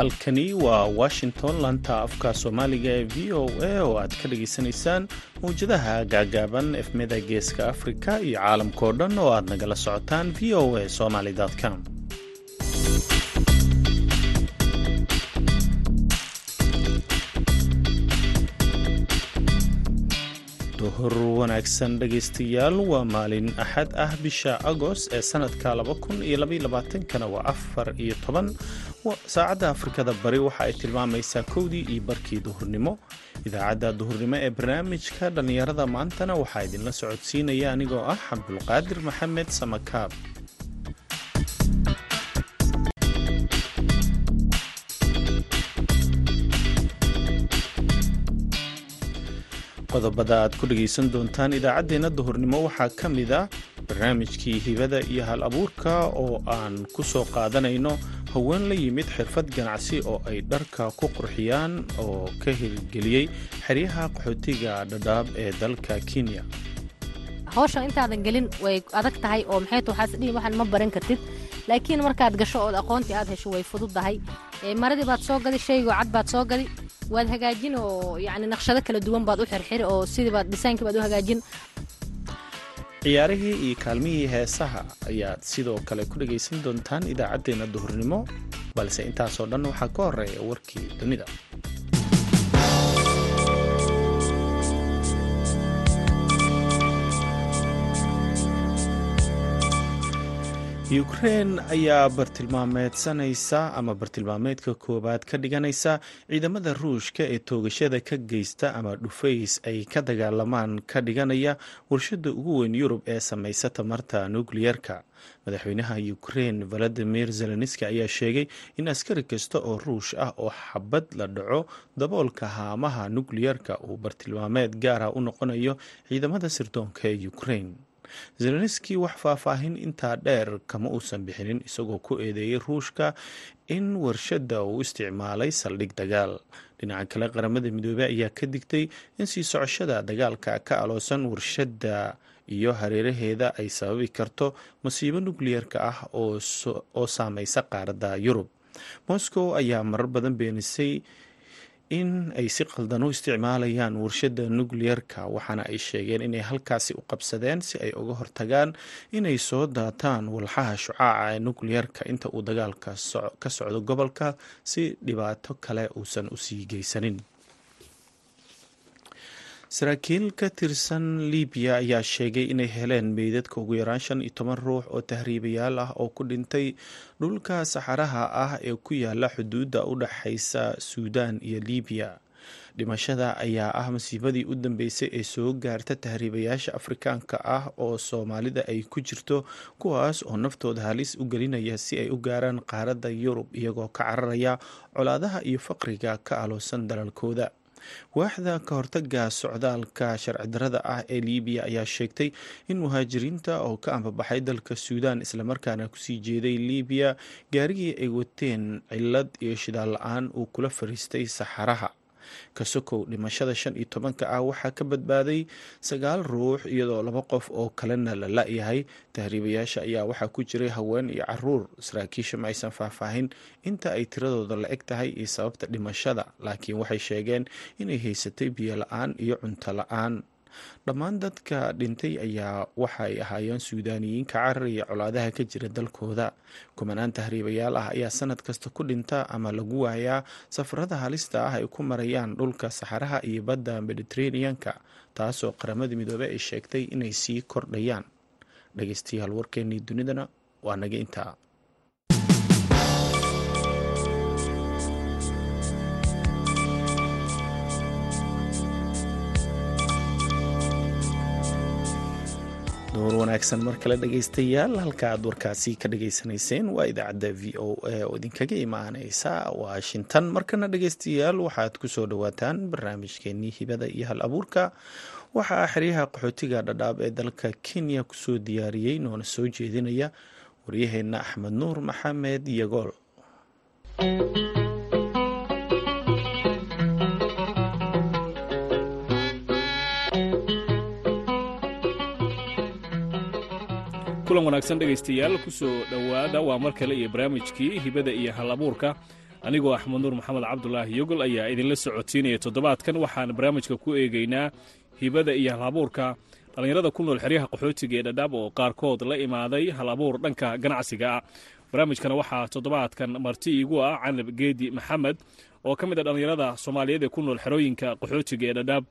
halkani waa washington lanta afka soomaaliga ee v o a oo aad ka dhageysanaysaan mawjadaha gaagaaban efmeda geeska afrika iyo caalamkao dhan oo aad nagala socotaan v o a somaly com. Duhur wanaagsan dhegaystayaal waa maalin axad ah bisha agost ee sanadka kana waa afar iyo toban saacadda afrikada bari waxa ay tilmaamaysaa kowdii iyo barkii duhurnimo. Idaacadda duhurnimo ee barnaamijka dhallinyarada maantana waxaa idinla socodsiinaya anigoo ah cabdulqaadir maxamed samakaab qodobada aad ku dhegaysan doontaan idaacaddeenna duhurnimo waxaa ka mid ah barnaamijkii hibada iyo hal abuurka oo aan ku soo qaadanayno haween la yimid xirfad ganacsi oo ay dharka ku qurxiyaan oo ka hirgeliyey xeryaha qaxootiga dhadhaab ee dalka kenya. Hawshan intaadan gelin way adag tahay oo maxay waxaas dhihi waxaan ma baran kartid laakiin markaad gasho ood aqoontii aad hesho way fududdahay maradii baad soo gadi shaygoo cad baad soo gadi waad hagaajin oo yani naqshado kala duwan baad u xirxiri oo sidii baad dhisaankii baad u hagaajin ciyaarihii iyo kaalmihii heesaha ayaad sidoo kale ku dhegaysan doontaan idaacaddeenna duhurnimo balse intaasoo dhan waxaa ka horreeya warkii dunida ukrein ayaa bartilmaameedsanaysa ama bartilmaameedka koowaad ka dhiganaysa ciidamada ruushka ee toogashada ka geysta ama dhufays ay ka dagaalamaan ka dhiganaya warshada ugu weyn yurub ee samaysa tamarta nukliyerka madaxweynaha ukrein valadimir zelenski ayaa sheegay in askari kasta oo ruush ah oo xabad la dhaco daboolka haamaha nukliyerka uu bartilmaameed gaara u noqonayo ciidamada sirdoonka ee ukrein zelenski wax faahfaahin intaa dheer kama uusan bixinin isagoo ku eedeeyey ruushka in warshadda uu isticmaalay saldhig dagaal. Dhinaca kale qaramada midoobey ayaa ka digtay in sii socoshada dagaalka ka aloosan warshadda iyo hareeraheeda ay sababi karto masiibo nukliyerka ah oo saameysa qaaradda yurub. Moscow ayaa marar badan beenisay in ay si qaldan u isticmaalayaan warshadda nukliyerka waxaana ay sheegeen inay halkaasi u qabsadeen si ay uga hortagaan inay soo daataan walxaha shucaaca ee nukliyerka inta uu dagaalka ka socdo gobolka si dhibaato kale uusan u sii geysanin saraakiil ka tirsan libiya ayaa sheegay inay heleen meydadka ugu yaraan shan iyo toban ruux oo tahriibayaal ah oo ku dhintay dhulka saxaraha ah ee ku yaalla xuduudda u dhaxaysa suudaan iyo libiya dhimashada ayaa ah masiibadii u dambeysay ee soo gaarta tahriibayaasha afrikaanka ah oo soomaalida ay ku jirto kuwaas oo naftooda halis u gelinaya si ay u gaaraan qaaradda yurub iyagoo ka cararaya colaadaha iyo faqriga ka aloosan dalalkooda waaxda ka hortaga socdaalka sharci darada ah ee libiya ayaa sheegtay in muhaajiriinta oo ka ambabaxay dalka suudaan islamarkaana ku sii jeeday libiya gaarigii ay wateen cilad iyo shidaal la'aan uu kula fariistay saxaraha kasokow dhimashada shan iyo tobanka ah waxaa ka badbaaday sagaal ruux iyadoo laba qof oo kalena la la-yahay. Tahriibayaasha ayaa waxaa ku jiray haween iyo carruur saraakiisha ma aysan faahfaahin. Inta ay tiradooda la eg tahay iyo sababta dhimashada laakiin waxay sheegeen inay haysatay biyo la'aan iyo cunto la'aan dhammaan dadka dhintay ayaa waxay ahaayeen suudaaniyiinka carariya colaadaha ka jira dalkooda. Kumanaan tahriibayaal ah ayaa sanad kasta ku dhinta ama lagu waayaa safarada halista ah ay ku marayaan dhulka saxaraha iyo badda mediteraneanka taasoo qaramada midoobey ay sheegtay inay sii kordhayaan. Dhageystayaal warkeenii dunidana waa naga intaa duur wanaagsan mar kale dhegaystayaal halka aad warkaasi ka dhageysanayseen waa idaacadda v o a oo idinkaga imaaneysa. Washington markana dhegaystayaal waxaad ku soo dhawaataan barnaamijkeenii hibada iyo hal abuurka. Waxaa xeryaha qaxootiga dhadhaab ee dalka kenya ku soo diyaariyey noona soo jeedinaya waryaheena axmed nuur maxamed yagool kulan wanaagsan dhegaystayaal ku soo dhowaada waa mar kale iyo barnaamijkii hibada iyo hal abuurka anigoo axmed nuur maxamed cabdulaahi yogol ayaa idinla socotiinaya toddobaadkan. Waxaan barnaamijka ku eegaynaa hibada iyo halabuurka dhallinyarada ku nool xeryaha qaxootiga ee dhadhaab oo qaarkood la imaaday hal abuur dhanka ganacsiga ah. Barnaamijkana waxaa toddobaadkan marti iigu ah canab geedi maxamed oo ka mid a dhallinyarada soomaaliyeed ee ku nool xerooyinka qaxootiga ee dhadhaab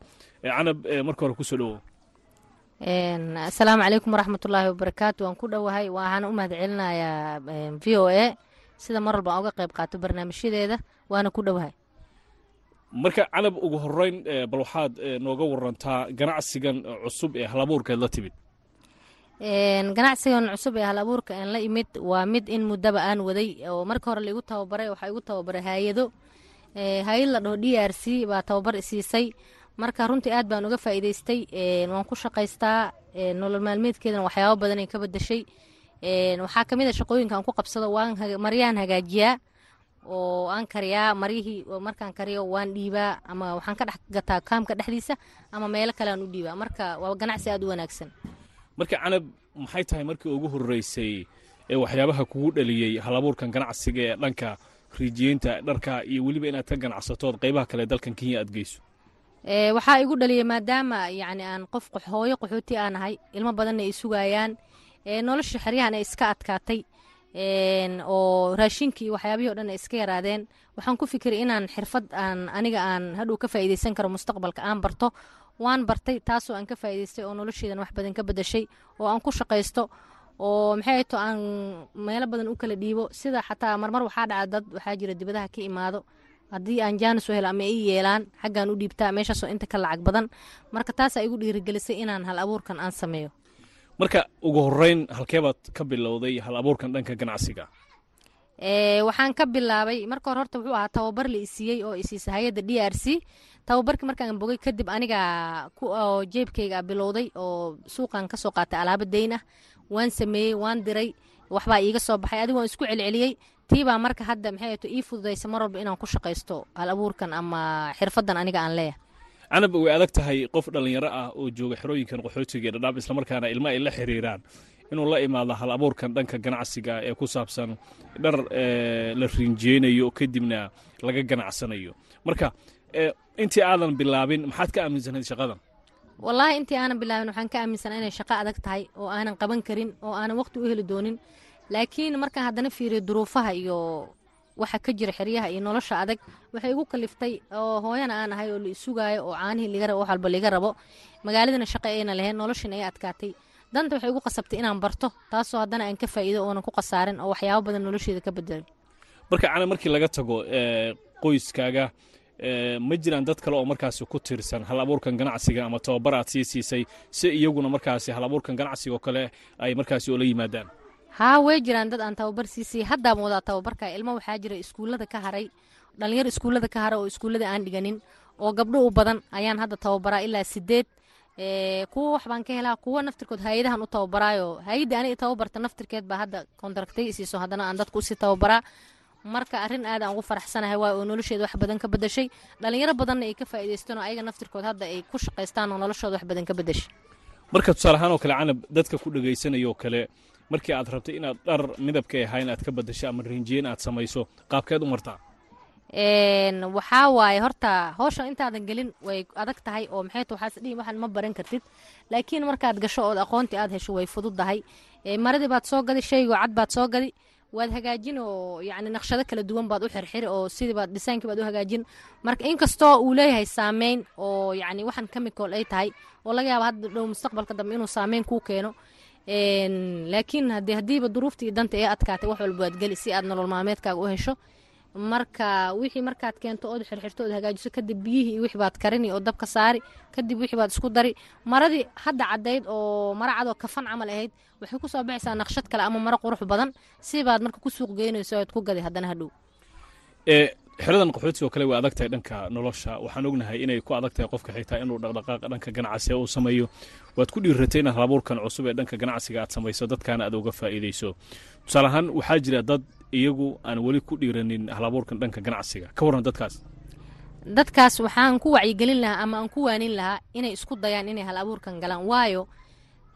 canab marka hore ku soo dhowo asalaamu calaykum waraxmatullaahi wabarakaatu waan ku dhowahay waxaana u mahad celinayaa v o a. Sida mar walba aan uga qayb qaato barnaamijyadeeda waana ku dhowahay. Marka canab ugu horeyn bal waxaad nooga warantaa ganacsigan cusub ee halabuurkeed la timid. Ganacsigan cusub ee hal abuurka aan la imid waa mid in muddaba aan waday oo marka hore laigu tababaray waxaa igu tababaray haayado hay'ad la dhaho d r c baa tababar isiisay marka runtii aad baan uga faa'iidaystay waan ku shaqaystaa nolol maalmeedkeedana waxyaabo badanay ka badashay. Waxaa ka mid a shaqooyinka aan ku qabsado maryaan hagaajiyaa oo aan kariyaa maryihii markaan kariyo waan dhiibaa ama waxaan ka dhex gataa kaamka dhexdiisa ama meelo kale aan u dhiibaa. Marka waa ganacsi aad u wanaagsan. Marka canab maxay tahay markii ugu horreysay ee waxyaabaha kugu dhaliyey halabuurkan ganacsiga ee dhanka riijiyeynta dharka iyo weliba inaad ka ganacsatood qaybaha kale dalkan kenya aad geyso waxaa igu dhaliyay maadaama yacni aan qof hooyo qaxooti aan ahay ilmo badanna ay sugayaan nolosha xeryahan ay iska adkaatay oo raashinkii waxyaabihii o dhan ay iska yaraadeen. Waxaan ku fikiray inaan xirfad aan aniga aan hadhow ka faa'iidaysan karo mustaqbalka aan barto. Waan bartay taasoo aan ka faa'iidaystay oo nolosheedan wax badan ka bedashay oo aan ku shaqaysto oo maxay to aan meelo badan u kala dhiibo. Sida xataa marmar waxaa dhaca dad waxaa jira dibadaha ka imaado haddii aan jaanis u helo ama i yeelaan xaggaan u dhiibtaa meeshaasoo inta ka lacag badan marka taasaa igu dhiirigelisay inaan hal abuurkan aan sameeyo. Marka ugu horeyn halkeebaad ka bilowday hal abuurkan dhanka ganacsiga? Waxaan ka bilaabay marka hore horta wuxuu ahaa tababar la isiiyey oo isiisa hay'adda d r c. Tababarkii markaan bogay kadib aniga oo jeebkayga bilowday oo suuqan ka soo qaatay alaabo dayn ah waan sameeyey waan diray waxbaa iiga soo baxay adigo waan isku celceliyey tiibaa marka hadda maxay to ii fududaysa mar walba inaan ku shaqaysto hal abuurkan ama xirfaddan aniga aan leeyahay. Canab way adag tahay qof dhallinyaro ah oo jooga xerooyinkan qaxootiga dhadhaab islamarkaana ilma ay la xiriiraan inuu la imaado hal abuurkan dhanka ganacsiga ee ku saabsan dhar la riinjeynayo kadibna laga ganacsanayo. Marka intii aadan bilaabin maxaad ka aaminsanayd shaqadan? Wallaahi intii aanan bilaabin waxaan ka aaminsanaa inay shaqo adag tahay oo aanan qaban karin oo aanan waqti u heli doonin laakiin markaan haddana fiiriyo duruufaha iyo waxa ka jira xeryaha iyo nolosha adag waxay igu kaliftay oo hooyana aan ahay oo la isugaayo oo caanihii wax walba liga rabo. Magaaladana shaqo ayna lahayn noloshin ay adkaatay. Danta waxay igu qasabtay inaan barto taasoo haddana aan ka faa'iido oonan ku khasaarin oo waxyaabo badan nolosheeda ka bedelay marka cana markii laga tago qoyskaaga ma jiraan dad kale oo markaasi ku tiirsan hal abuurkan ganacsiga ama tababar aad sii siisay si iyaguna markaasi hal abuurkan oo kale ay markaasi oola yimaadaan haa way jiraan dad aan tababar siisay. Haddaan wadaa tababarka ilmo waxaa jira iskuullada ka haray dhalinyar iskuullada ka haray oo iskuullada aan dhiganin oo gabdho u badan ayaan hadda tababaraa ilaa sideed kuwa wax baan ka helaa kuwa naftirkood hay'adahan u tababaraayo. Hay'adda aniga tababarta naftirkeed baa hadda kontraktay isiiso haddana aan dadku u sii tababaraa. Marka arrin aad aan ugu faraxsanahay waay oo nolosheeda wax badan ka bedashay dhalinyaro badanna ay ka faa'iidaysteen oo ayaga naftirkood hadda ay ku shaqaystaan oo noloshooda wax badan ka bedashay marka tusaale ahaan oo kale canab dadka ku dhegaysanayoo kale markii aad rabtay inaad dhar midabkay ahaa inaad ka badasho ama rinjiyen aad samayso qaabkeed u martaa? Waxaa waaye horta howshan intaadan gelin way adag tahay oo maxay ta waxaas dhihi waxaan ma baran kartid. Laakiin markaad gasho ood aqoontii aad hesho way fududdahay maradii baad soo gadi shaygoo cad baad soo gadi. Waad hagaajin oo yacni naqshado kala duwan baad u xirxiri oo sidii baad dhisaankii baad u hagaajin. Marka inkastoo uu leeyahay saameyn oo yacni waxan chemical ay tahay oo laga yaaba hadda dhow mustaqbalka dambe inuu saameyn kuu keeno laakiin haddii haddiiba duruufta iyo danta ee adkaatay wax walba waad geli si aad nolol maalmeedkaaga u hesho marka wixii markaad keento ood xirxirto ood hagaajiso kadib biyihii iyo wixii baad karini oo dabka saari kadib wixii baad isku dari maradii hadda caddayd oo mara cadoo kafan camal ahayd waxay ku soo baxaysaa naqshad kale ama maro qurux badan si baad marka ku suuq geynayso oad ku gaday haddana hadhow xeradan qaxootiga oo kale way adag tahay dhanka nolosha. Waxaan ognahay inay ku adag tahay qofka xitaa inuu dhaqdhaqaaq dhanka ganacsiga uu sameeyo. Waad ku dhiiratay inaad halabuurkan cusub ee dhanka ganacsiga aad samayso dadkaana aad uga faa'iidayso. Tusaale ahaan waxaa jira dad iyagu aan weli ku dhiiranin halabuurkan dhanka ganacsiga. Ka warran dadkaas. Dadkaas waxaan ku wacyigelin lahaa ama aan ku waanin lahaa inay isku dayaan inay hal abuurkan galaan. Waayo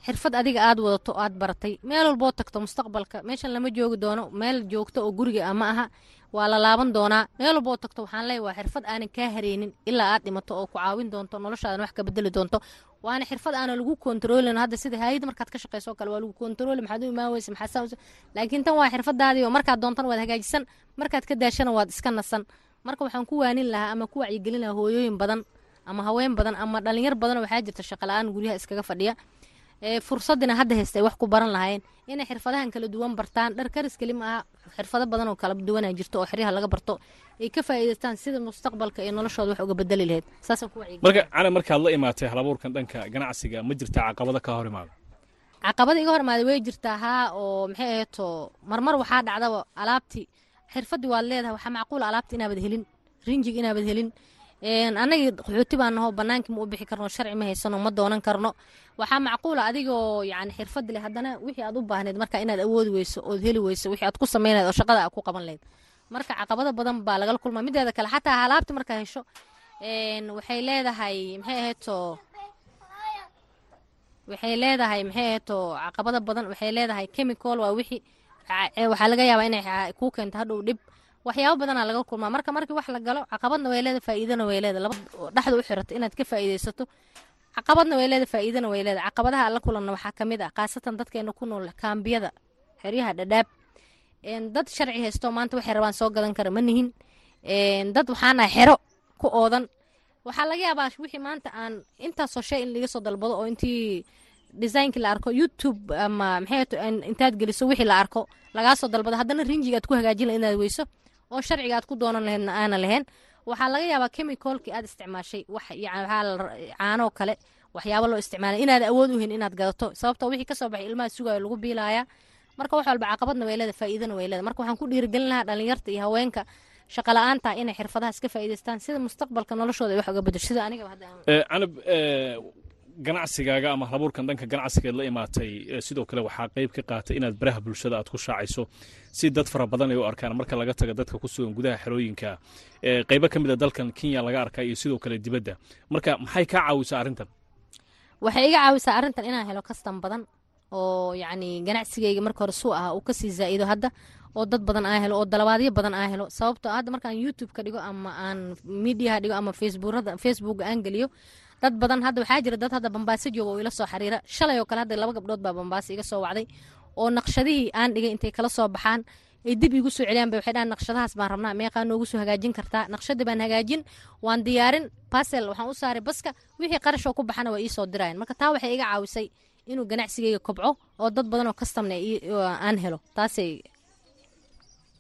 xirfad adiga aad wadato aad baratay meel walboo tagto mustaqbalka meeshan lama joogi doono meel joogto oo guriga ah ma aha waa la laaban doonaa. Meel walboo tagto waxaan leeyahay waa xirfad aanan kaa hareynin ilaa aad dhimato oo ku caawin doonto noloshaadan wax ka bedeli doonto. Waana xirfad aanan lagu kontroolin hadda sida hayad markaad ka shaqeyso oo kale waa lagu kontrooli maxaad u imaan weysa maxaad saa laakiin tan waa xirfadaadii oo markaad doontan waad hagaajisan. Markaad ka daashana waad iska nasan. Marka waxaan ku waanin lahaa ama ku wacyigelin lahaa hooyooyin badan ama haween badan ama dhalinyar badan waxaa jirta shaqa la'aan guryaha iskaga fadhiya fursadina hadda haysta ay wax ku baran lahaayeen inay xirfadahan kala duwan bartaan dhar karis keli ma aha xirfado badan oo kala duwana jirto oo xeryaha laga barto ay ka faa'iidaystaan sida mustaqbalka iyo noloshooda wax uga bedeli lahayd. Saasaan ku wacyi marka cana markaad la imaatay halabuurkan dhanka ganacsiga ma jirtaa caqabada ka hor imaada? Caqabada iga hor imaaday way jirtaa haa oo maxay aheeto marmar waxaa dhacdaba alaabtii xirfadii waad leedahay waxaa macquula alaabti inaabad helin rinjig inaabad helin annagii qaxooti baan nahoo bannaankii ma u bixi karno sharci ma haysano ma doonan karno. Waxaa macquula adigoo yani xirfad leh haddana wixii aad u baahneed marka inaad awoodi weyso ood heli weyso wixii aad ku samayn lahed oo shaqada ku qaban lahayd. Marka caqabado badan baa lagala kulmaa. Mideeda kale xataa alaabti markaa hesho waxay leedahay maxay aheeto waxay leedahay maxay aheeto caqabado badan waxay leedahay chemical waa wixii waxaa laga yaabaa inay kuu keento hadhow dhib waxyaabo badanaa laga kulmaa. Marka markii wax la galo caqabadna way leeda faa'iidana way leeda dhexda u xirato inaad ka faa'iidaysato. Caqabadna way leeda faa'iidana way leeda caqabadaha alla kulanna waxaa ka mid ah khaasatan dadkeena ku nool kaambiyada xeryaha dhadhaab. Dad sharci haysto maanta waxay rabaan soo gadan kara ma nihin. Dad waxaana xero ku oodan. Waxaa laga yaabaa wixii maanta aan intaasoo shay in laga dalbado oo intii designkii la arko youtube ama maxay intaad geliso wixii la arko lagaa dalbado. Haddana rinjiga ku hagaajin lahayd inaad weyso oo sharciga aad ku doonan lahaydna aana lahayn waxaa laga yaabaa chemicalkii aad isticmaashay caanoo kale waxyaabo loo isticmaalay inaad awood u hen inaad gadato. Sababtoo wixii ka soo baxay ilmaha sugayo lagu biilaaya marka wax walba caqabadna way leeda faa'iidana way leeda marka waxaan ku dhiirigelin lahaa dhalinyarta iyo haweenka shaqa la'aanta inay xirfadahaas ka faa'iidaystaan sida mustaqbalka noloshooda ay wax uga bedesho sida aniga canab ganacsigaaga ama halabuurkan dhanka ganacsigeed la imaatay sidoo kale waxaa qayb ka qaatay inaad baraha bulshada aad ku shaacayso si dad fara badan ay u arkaan. Marka laga taga dadka ku sugan gudaha xerooyinka qaybo ka mid a dalkan kenya laga arkaa iyo sidoo kale dibadda. Marka maxay kaa caawisaa arrintan? Waxay iga caawisaa arrintan inaan helo kastan badan oo yacni ganacsigayga marka hore suu ah uu ka sii zaa'ido hadda oo dad badan aan helo oo dalabaadyo badan aan helo. Sababtoo hadda markaan youtube ka dhigo ama aan mediaha dhigo ama facebooka aan geliyo dad badan hadda waxaa jira dad hadda bambaaso jooga oo ila soo xiriira shalay oo kale hadda laba gabdhood baa bambaaso iga soo wacday oo naqshadihii aan dhigay intay kala soo baxaan ay dib igu soo celiyaan bay waxay dhahan naqshadahaas baan rabnaa meeqaa noogu soo hagaajin kartaa. Naqshadii baan hagaajin waan diyaarin basel waxaan u saaray baska wixii qarashoo ku baxana waa ii soo dirayan marka taa waxay iga caawisay inuu ganacsigayga kobco oo dad badan oo kastamna aan helo. Taasay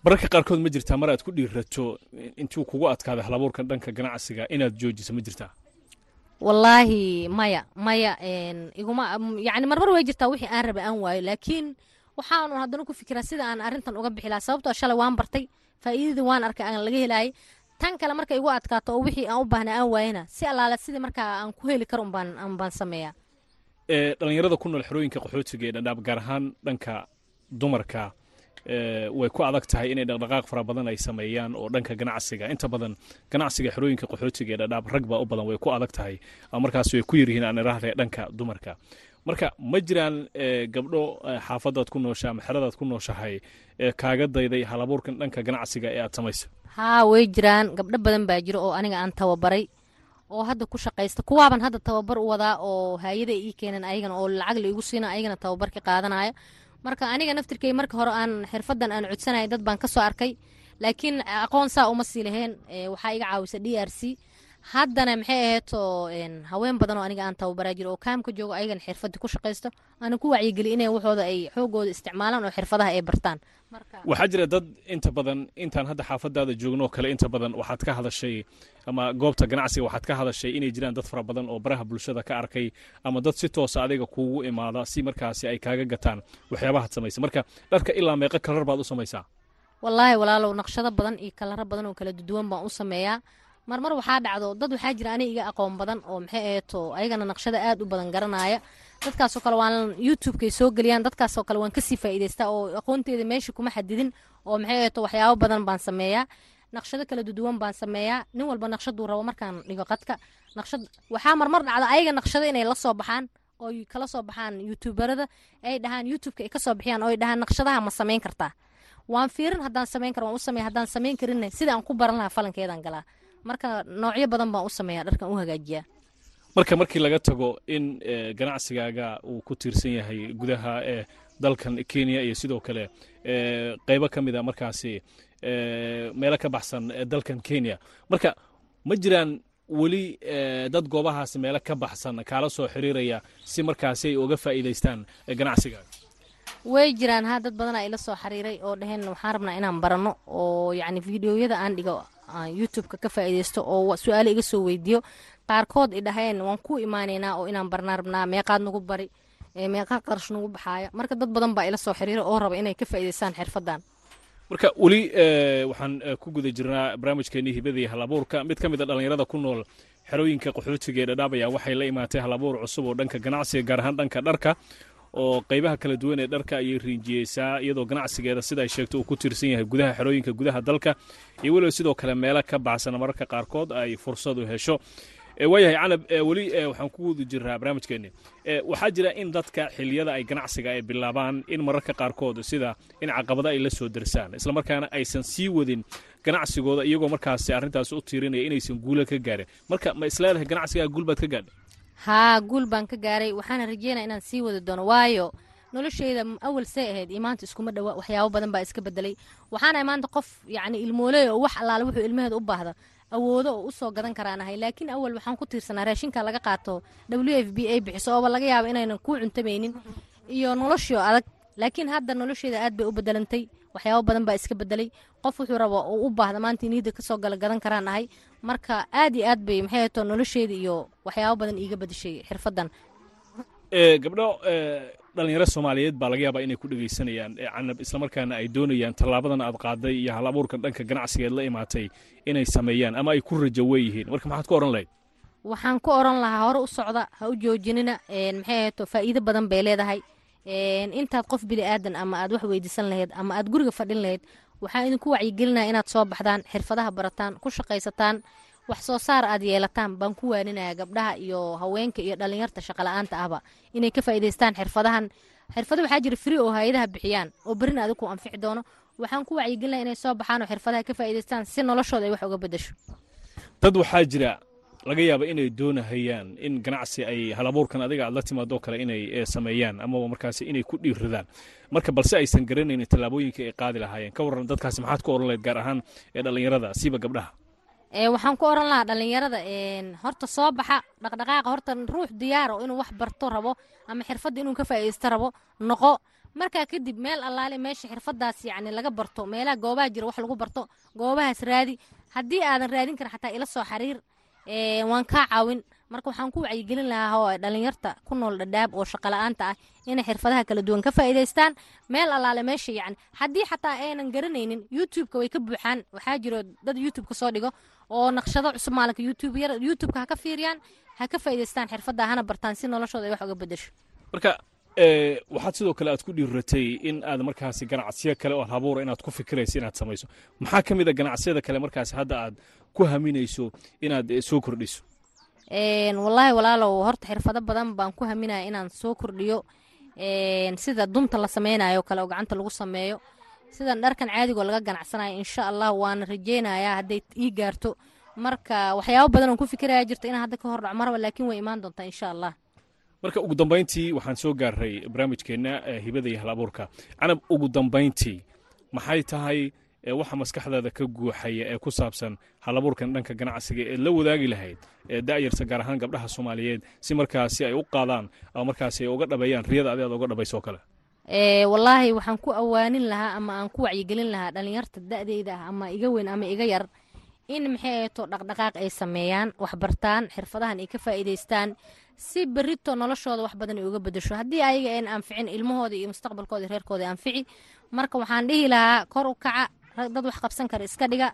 mararka qaarkood ma jirtaa mar aad ku dhiirato intuu kugu adkaada halabuurkan dhanka ganacsiga inaad joojiso ma jirtaa wallaahi maya maya iguma yani marmar way jirtaa wixii aan rabay aan waayo. Laakiin waxaanu haddana ku fikiraa sida aan arrintan uga bixi lahaa sababtoo shalay waan bartay faa'iidadii waan arkay aan laga helaayay. Tan kale marka igu adkaato oo wixii aan u baahnay aan waayana si allaale sidii markaa aan ku heli karo umbaan sameeyaa. Dhalinyarada ku nool xerooyinka qaxootiga ee dhadhaab gaar ahaan dhanka dumarka way ku adag tahay inay dhaqdhaqaaq fara badan ay sameeyaan oo dhanka ganacsiga. Inta badan ganacsiga xerooyinka qaxootiga ee dhadhaab rag baa u badan way ku adag tahay markaas way ku yaryihiin aan iraahday dhanka dumarka. Marka ma jiraan gabdho xaafadaad ku noosha ama xeradaad ku nooshahay kaaga dayday halabuurkan dhanka ganacsiga ee aad samaysa haa way jiraan. Gabdho badan baa jiro oo aniga aan tababaray oo hadda ku shaqaysta. Kuwaaban hadda tababar u wadaa oo haayada ii keenan ayagana oo lacag la igu siina ayagana tababarka qaadanaya marka aniga naftirkey marka hore aan xirfadan aan codsanaya dad baan ka soo arkay. Laakiin aqoon saa uma sii laheen waxaa iga caawisa d r c haddana maxay aheeto haween badan oo aniga aan tababaraa jiro oo kaamka joogo ayagana xirfadii ku shaqaysto aana ku wacyigeliy inay waxooda ay xoogooda isticmaalaan oo xirfadaha ay bartaan. Waxaa jira dad inta badan intaan hadda xaafadaada joogno kale inta badan waxaad ka hadashay ama goobta ganacsiga waxaad ka hadashay inay jiraan dad fara badan oo baraha bulshada ka arkay ama dad si toosa adiga kuugu imaada si markaasi ay kaaga gataan waxyaabahaad samaysa. Marka dharka ilaa meeqa kalar baad u samaysaa? Wallaahi walaalow naqshado badan iyo kalaro badan oo kala duwan baan u sameeyaa marmar waxaa dhacdo dad waxaa jira aniga iga aqoon badan oo maxay aheeto ayagana naqshada aad u badan garanaya. Dadkaasoo kale waan youtubekay soo geliyaan dadkaasoo kale waan ka sii faa'iidaystaa oo aqoonteeda meesha kuma xadidin oo maxay aheeto waxyaabo badan baan sameeyaa. Naqshado kala duduwan baan sameeyaa. Nin walba naqshaduu rabo markaan dhigo qadka naqshad waxaa marmar dhacda ayaga naqshado inay la soo baxaan oy kala soo baxaan youtuberada ay dhahaan youtubeka ay ka soo bixiyaan oo ay dhahaan naqshadaha ma samayn kartaa. Waan fiirin haddaan samayn karo waan u sameeya haddaan samayn karinna sida aan ku baran lahaa falankeedaan galaa marka noocyo badan baan u sameeya dharkan u hagaajiyaa. Marka markii laga tago in ganacsigaaga uu ku tiirsan yahay gudaha ee dalkan kenya iyo sidoo kale qeybo ka mid a markaasi meelo ka baxsan dalkan kenya. Marka ma jiraan weli dad goobahaas meelo ka baxsan kaala soo xiriiraya si markaasi ay uga faa'iidaystaan ganacsigaaga way jiraan ha dad badanaa ila soo xiriiray oo dhaheen waxaan rabnaa inaan barano oo yacni fideoyada aan dhigo youtubeka ka faa'iidaysto oo su'aalo iga soo weydiiyo qaarkood i dhaheen waan ku imaanaynaa oo inaan barnaa rabnaa meeqaad nagu bari meeqa qarash nagu baxaaya. Marka dad badan baa ila soo xiriiray oo raba inay ka faa'iidaystaan xirfadan marka weli waxaan ku guda jirnaa barnaamijkeenii hibadii halabuurka. Mid ka mid a dhallinyarada ku nool xerooyinka qaxootiga ee dhadhaab ayaa waxay la imaatay halabuur cusub oo dhanka ganacsiga gaar ahaan dhanka dharka oo qaybaha kala duwan ee dharka ayay riinjiyeysaa iyadoo ganacsigeeda sida ay sheegto uu ku tiirsan yahay gudaha xerooyinka gudaha dalka iyo weliba sidoo kale meelo ka baxsan mararka qaarkood ay fursad u hesho. Waayahay canab weli waxaan ku wadi jiraa barnaamijkeenni waxaa jira in dadka xiliyada ay ganacsiga ay bilaabaan in mararka qaarkood sida in caqabado ay la soo darsaan islamarkaana aysan sii wadin ganacsigooda iyagoo markaasi arrintaas u tiirinaya inaysan guula ka gaarin. Marka ma isleedahay ganacsigaa guul baad ka gaadhay haa guul baan ka gaaray. Waxaana rajeynaya inaan sii wadi doono. Waayo nolosheyda awal say ahayd iyo maanta iskuma dhawa. Waxyaabo badan baa iska bedelay waxaana maanta qof yacni ilmooley oo wax allaale wuxuu ilmaheeda u baahda awoodo oo u soo gadan karaan ahay. Laakiin awal waxaan ku tiirsanaa raashinka laga qaato. W f b ay bixiso ooba laga yaabo inaynan kuu cuntamaynin iyo noloshii oo adag. Laakiin hadda nolosheeda aad bay u bedelantay waxyaabo badan baa iska bedelay. Qof wuxuu raba uu u baahda maanta iniida ka soo gala gadan karaan ahay. Marka aad iyo aad bay maxay to nolosheeda iyo waxyaabo badan iiga bedeshay xirfadan. Gabdho dhalinyaro soomaaliyeed baa laga yaabaa inay ku dhegaysanayaan canab islamarkaana ay doonayaan tallaabadan aad qaaday iyo hal abuurkan dhanka ganacsigeed la imaatay inay sameeyaan ama ay ku rajo weeyihiin marka maxaad ku odhan lahayd? Waxaan ku odhan lahaa hore u socda ha u joojinina maxay ahayto faa'iido badan bay leedahay intaad qof bili aadan ama aad wax weydiisan lahayd ama aad guriga fadhin lahayd waxaan idinku wacyigelinaya inaad soo baxdaan xirfadaha barataan ku shaqaysataan wax soo saar aad yeelataan baan ku waaninaya gabdhaha iyo haweenka iyo dhallinyarta shaqala-aanta ahba. Inay ka faa'iidaystaan xirfadahan. Xirfado waxaa jira fri oo hay'adaha bixiyaan oo berina adigu anfici doono. Waxaan ku wacyigelinaya inay soo baxaan oo xirfadaha ka faa'iidaystaan si noloshooda ay wax uga bedasho dad waxaa jira laga yaaba inay doonahayaan in ganacsi ay halabuurkan adiga aad la timaadoo kale inay sameeyaan amaba markaasi inay ku dhiiradaan marka balse aysan garanaynin tallaabooyinka ay qaadi lahaayeen. Ka warran dadkaasi maxaad ku odhan lahayd gaar ahaan dhallinyarada siiba gabdhaha. Waxaan ku oran lahaa dhallinyarada horta soo baxa dhaqdhaqaaqa horta ruux diyaaro inuu wax barto rabo ama xirfadda inuu ka faa'iidaysto rabo noqo. Markaa kadib meel allaale meesha xirfadaas yacni laga barto meelaha goobaha jira wax lagu barto goobahaas raadi. Haddii aadan raadin karin xataa ila soo xiriir waan kaa caawin. Marka waxaan ku wacyigelin lahaa oo dhallinyarta ku nool dhadhaab oo shaqala-aanta ah inay xirfadaha kala duwan ka faa'iidaystaan. Meel allaale meesha yacni. Haddii xataa aynan garanaynin youtubeka way ka buuxaan. Waxaa jiro dad youtubeka soo dhigo oo naqshado cusub maalinka youtube yar youtubeka ha ka fiiriyaan ha ka faa'iidaystaan xirfadda hana bartaan si noloshooda ay wax uga bedesho marka waxaad sidoo kale aad ku dhiiratay in aad markaasi ganacsiyo kale oo habuura inaad ku fikirayso inaad samayso. Maxaa ka mid a ganacsiyada kale markaasi hadda aad ku haminayso inaad soo kordhiso? Wallaahi walaalow horta xirfado badan baan ku haminaya inaan soo kordhiyo. Sida dunta la sameynayo kale oo gacanta lagu sameeyo. Sidan dharkan caadigoo laga ganacsanayo insha allah waana rajeynayaa hadday ii gaarto. Marka waxyaabo badan oon ku fikiraya jirta inaan hadda ka hor dhac maraba laakiin way imaan doontaa insha allah marka ugu dambayntii waxaan soo gaaray barnaamijkeenna hibada iyo hal abuurka canab ugu dambayntii maxay tahay waxa maskaxdaada ka guuxaya ee ku saabsan halabuurkan dhanka ganacsiga eed la wadaagi lahayd ee da'yarta gaar ahaan gabdhaha soomaaliyeed si markaasi ay u qaadaan ama markaasi ay uga dhabeeyaan riyada adi uga dhabayso kale. Wallaahi waxaan ku awaanin lahaa ama aan ku wacyigelin lahaa dhallinyarta da'deyda ah ama iga weyn ama iga yar in maxay ato dhaqdhaqaaq ay sameeyaan waxbartaan xirfadahan ay ka faa'iidaystaan si berito noloshooda wax badan ay uga bedesho haddii ayaga aan anficin ilmahooda iyo mustaqbalkooda reerkooda anfici marka waxaan dhihi lahaa kor u kaca dad wax qabsan kara. Iska dhiga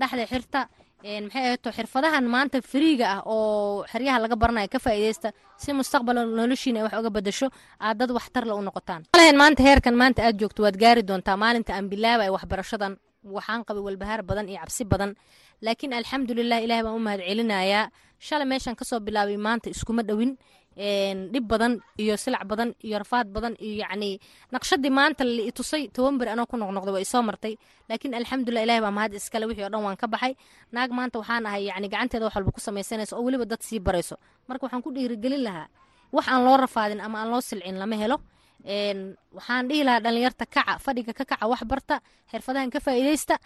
dhexda xirta maxay ahayto xirfadahan maanta fariiga ah oo xeryaha laga baranayo ka faa'iidaysta si mustaqbal noloshiina ay wax uga bedesho aad dad waxtarle u noqotaan. Malahayn maanta heerkan maanta aad joogto waad gaari doontaa maalinta aan bilaabaya waxbarashadan. Waxaan qabay walbahaar badan iyo cabsi badan. Laakiin alxamdulilah ilahay baan u mahad celinayaa shalay meeshaan ka soo bilaabay maanta iskuma dhowin dhib badan iyo silac badan iyo rafaad badan iyo yacni naqshadii maanta la itusay toban beri anoo ku noqnoqday waa isoo martay. Laakiin alxamdulilah ilahi baa mahad iskale wixii o dhan waan ka baxay. Naag maanta waxaan ahay yacni gacanteeda wax walba ku samaysanaysa oo weliba dad sii barayso. Marka waxaan ku dhiirigelin lahaa wax aan loo rafaadin ama aan loo silcin lama helo. Waxaan dhihi lahaa dhalinyarta kaca fadhiga ka kaca wax barta xirfadahan ka faa'iidaysta.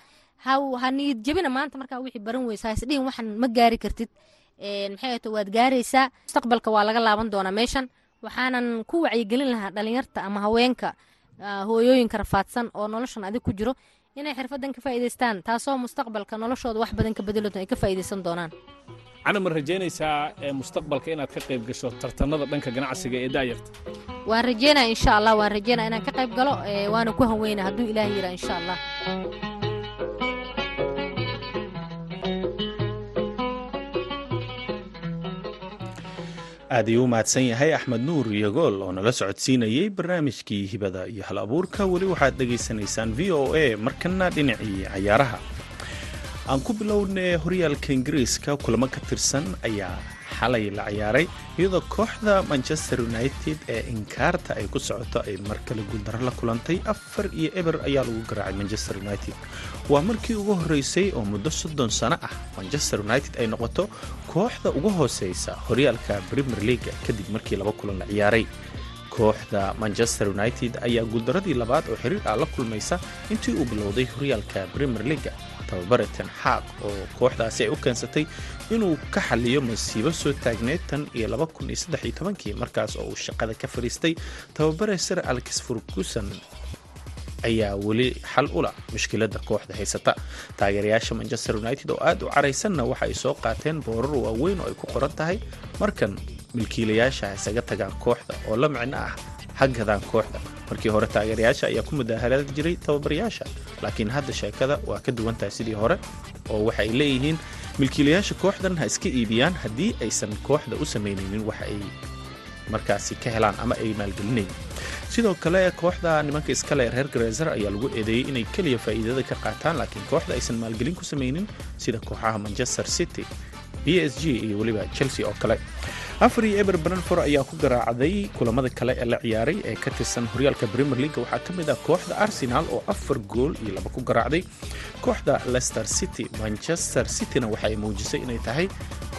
Ha niyad jebina maanta markaa wixii baran weysa hasdhihin waxan ma gaari kartid maxay waad gaaraysaa? Mustaqbalka waa laga laaban doonaa meeshan. Waxaanan ku wacyigelin lahaa dhalinyarta ama haweenka hooyooyinka rafaadsan oo noloshan adig ku jiro inay xirfadan ka faa'iidaystaan taasoo mustaqbalka noloshooda wax badan ka bedelo ay ka faa'iidaysan doonaan. Cana ma rajaynaysaa mustaqbalka inaad ka qayb gasho tartanada dhanka ganacsiga ee daayarta waan rajeynaya insha allah waan rajeynaya inaan ka qayb galo waana ku haweyna hadduu ilaah yira insha allah aad ayuu u mahadsan yahay axmed nuur iyogool oo nala socodsiinayey barnaamijkii hibada iyo hal abuurka. Weli waxaad dhegaysanaysaan v o a markana dhinacii cayaaraha. Aan ku bilownay horyaalka ingiriiska kulamo ka tirsan ayaa xalay la ciyaaray iyadoo kooxda manchester united ee inkaarta ay ku socoto ay mar kale guuldaro la kulantay. Afar iyo eber ayaa lagu garaacay manchester united waa markii ugu horreysay oo muddo soddon sano ah manchester united ay noqoto kooxda ugu hooseysa horyaalka premier leaga kadib markii laba kulan la ciyaaray. Kooxda manchester united ayaa guuldaradii labaad oo xiriir ah la kulmaysa intii uu bilowday horyaalka premier leaga tababare ten xaaq oo kooxdaasi ay u keensatay inuu ka xaliyo masiibo soo taagneed tan iyo laba kun iyo saddex iyo tobankii markaas oo uu shaqada ka fadhiistay tababare sir alex furguson ayaa weli xal ula mushkiladda kooxda haysata. Taageerayaasha manchester united oo aad u caraysanna waxa ay soo qaateen boorar waaweyn oo ay ku qoran tahay markan milkiilayaasha isaga tagaan kooxda oo la micno ah hagadaan kooxda. Markii hore taageerayaasha ayaa ku mudaaharad jiray tababarayaasha laakiin hadda sheekada waa ka duwan tahay sidii hore oo waxa ay leeyihiin milkiilayaasha kooxdan ha iska iibiyaan haddii aysan kooxda u samaynaynin waxa ay markaasi ka helaan ama ay maalgelinayn sidoo kale kooxda nimanka iskale reer gareeser ayaa lagu eedeeyey inay keliya faa'iidada ka qaataan laakiin kooxda aysan maalgelin ku samaynin sida kooxaha manchester city b s g iyo weliba chelsea oo kale afar iyo eber branfor ayaa ku garaacday kulamada kale ee la ciyaaray ee ka tirsan horyaalka premier league. Waxaa ka mid ah kooxda arsenal oo afar gool iyo laba ku garaacday. Kooxda leicester city manchester cityna waxa ay muujisay inay tahay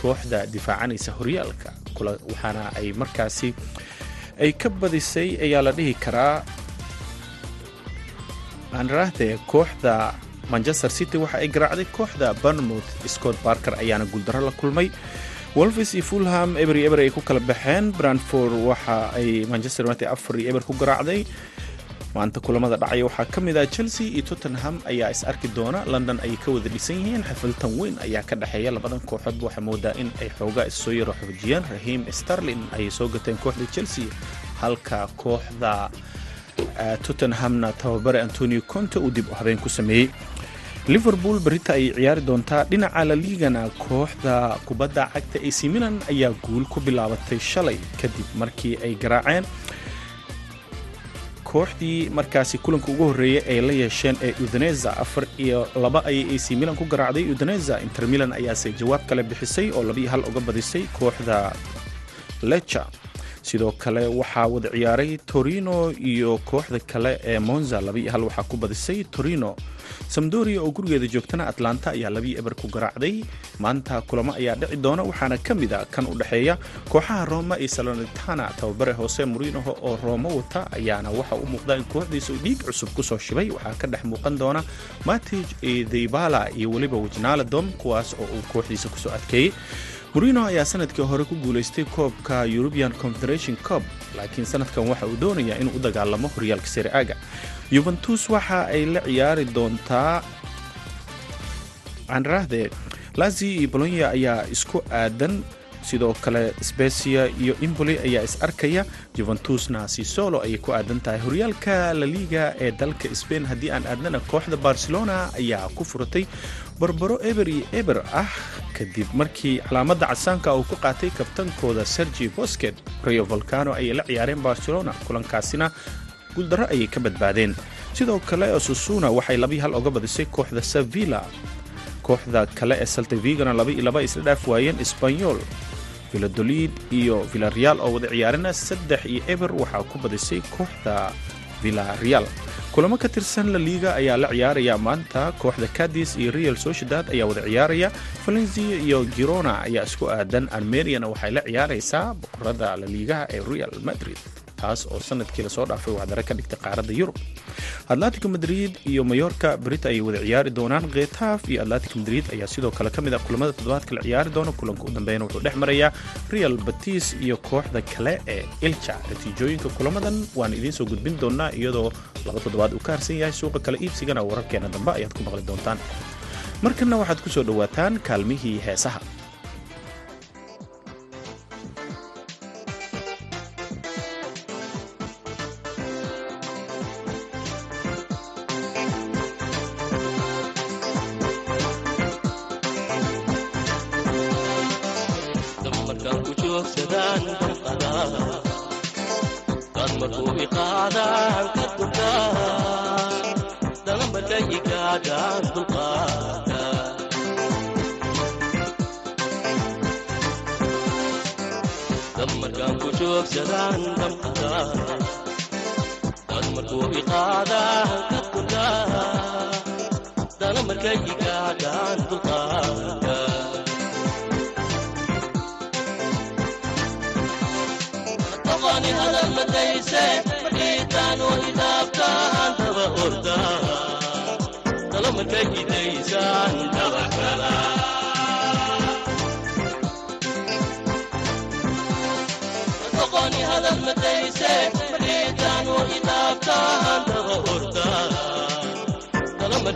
kooxda difaacanaysa horyaalka waxaana ay markaasi ay ka badisay ayaa la dhihi karaa. Aanraahdee kooxda manchester city waxa ay garaacday kooxda bournemouth. Scott barker ayaana guuldaro la kulmay wolves iyo fulham eber iyo eber ay ku kala baxeen. Brandford waxa ay manchester united afar iyo eber ku garaacday. Maanta kulamada dhacaya waxaa ka mid ah chelsea iyo tottenham ayaa is arki doona. London ayay ka wada dhisan yihiin. Xafiltan weyn ayaa ka dhexeeya labadan kooxoodba waxaa moodaa in ay xoogaa issoo yaro xoojiyeen rahiim starlin ayay soo gateen kooxda chelsea. Halka kooxda tottenhamna tababare antonio conte uu dib u habeen ku sameeyey liverpool berita ayay ciyaari doontaa dhinaca la liigana kooxda kubadda cagta ac milan ayaa guul ku bilaabatay shalay kadib markii ay garaaceen. Kooxdii markaasi kulanka ugu horreeyay ay la yeesheen ee udaneza afar iyo laba ayay ac milan ku garaacday. Udaneza inter milan ayaase jawaab kale bixisay oo labiiyo hal uga badisay kooxda lecha sidoo kale waxaa wada ciyaaray torino iyo kooxda kale ee monza labiiyo hal waxaa ku badisay torino samdoria oo gurigeeda joogtana atlanta ayaa labiyo eber ku garaacday. Maanta kulamo ayaa dhici doona waxaana ka mid a kan u dhexeeya kooxaha roma iyo salonitana tababare hoose murinoho oo roomo wata ayaana waxa u muuqda in kooxdiisa uu dhiig cusub ku soo shibay. Waxaa ka dhex muuqan doona matij debala iyo weliba wijnaladom kuwaas oo uu kooxdiisa ku soo adkeeyey murino ayaa sannadkii hore ku guulaystay koobka european confederation cop laakiin sanadkan waxa uu doonayaa inuu u dagaalamo horyaalka seriaga yuventus waxa ay la ciyaari doontaa anrahde lazio iyo bolonya ayaa isku aadan. Sidoo kale specia iyo imboli ayaa is arkaya. Juventusna sisolo ayay ku aadan tahay. Horyaalka laliga ee dalka sbain haddii aan aadnana kooxda barcelona ayaa ku furatay barbaro eber iyo eber ah. Kadib markii calaamadda casaanka uu ku qaatay kabtankooda sergi bosket rio volcano ayay la ciyaareen barcelona kulankaasina guuldaro ayay ka badbaadeen. Sidoo kale susuna waxay labii hal oga badisay kooxda sevilla. Kooxda kale ee saltavigana laba iyo laba isla dhaaf waayeen sbanyol villadolid iyo villareal oo wada ciyaarina saddex iyo eber waxaa ku badisay kooxda villareal kulamo ka tirsan la liiga ayaa la ciyaaraya maanta. Kooxda cadis iyo real sociedad ayaa wada ciyaaraya. Valencia iyo girona ayaa isku aadan. Armeniana waxay la ciyaaraysaa boqorada la liigaha ee real madrid taas oo sannadkii la soo dhaafay waxdare ka dhigtay qaaradda yurub. Atletico madrid iyo mayorka brit ayay wada ciyaari doonaan. Khetaaf iyo atletico madrid ayaa sidoo kale ka mid ah kulamada toddobaadka la ciyaari doona kulanka u dambeeyana wuxuu dhex marayaa real batis iyo kooxda kale ee ilja natiijooyinka kulamadan waan idiin soo gudbin doonaa iyadoo laba toddobaad uu ka harsan yahay suuqa kale iibsigana wararkeena dambe ayaad ku maqli doontaan. Markanna waxaad ku soo dhowaataan kaalmihii heesaha joogsadaan damqada dad markuu iqaadaan ka quda dana markay igaadhaan dulqaanka oqoni hadal madayse markaytaanu hidaabtaan daba orda dala markay idaysaan daba kala.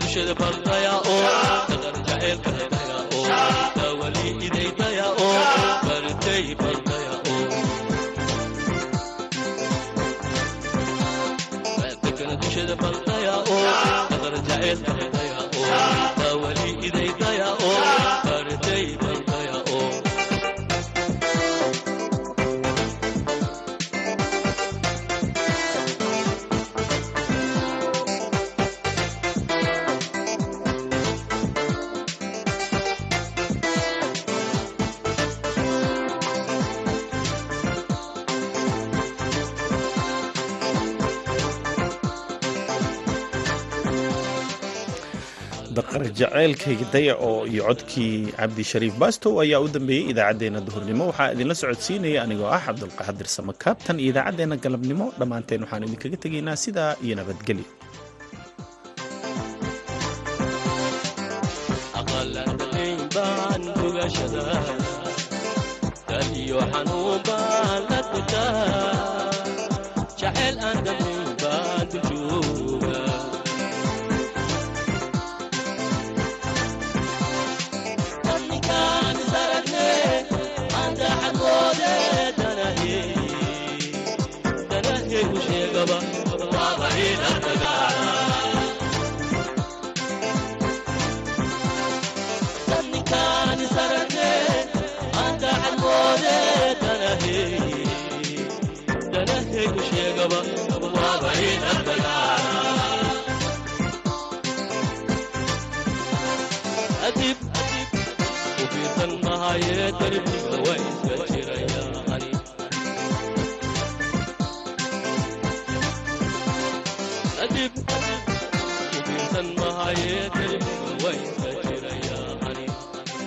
dusheeda baldaya oo dadan jaceylka daqar jaceylkayga daya oo iyo codkii cabdi shariif bastow ayaa u dambeeyey idaacaddeenna duhurnimo. Waxaa idinla socodsiinaya anigoo ah cabdulqaadir samakaabtan iyo idaacaddeenna galabnimo. Dhammaanteen waxaan idinkaga tegaynaa sidaa iyo nabadgelyo mahaye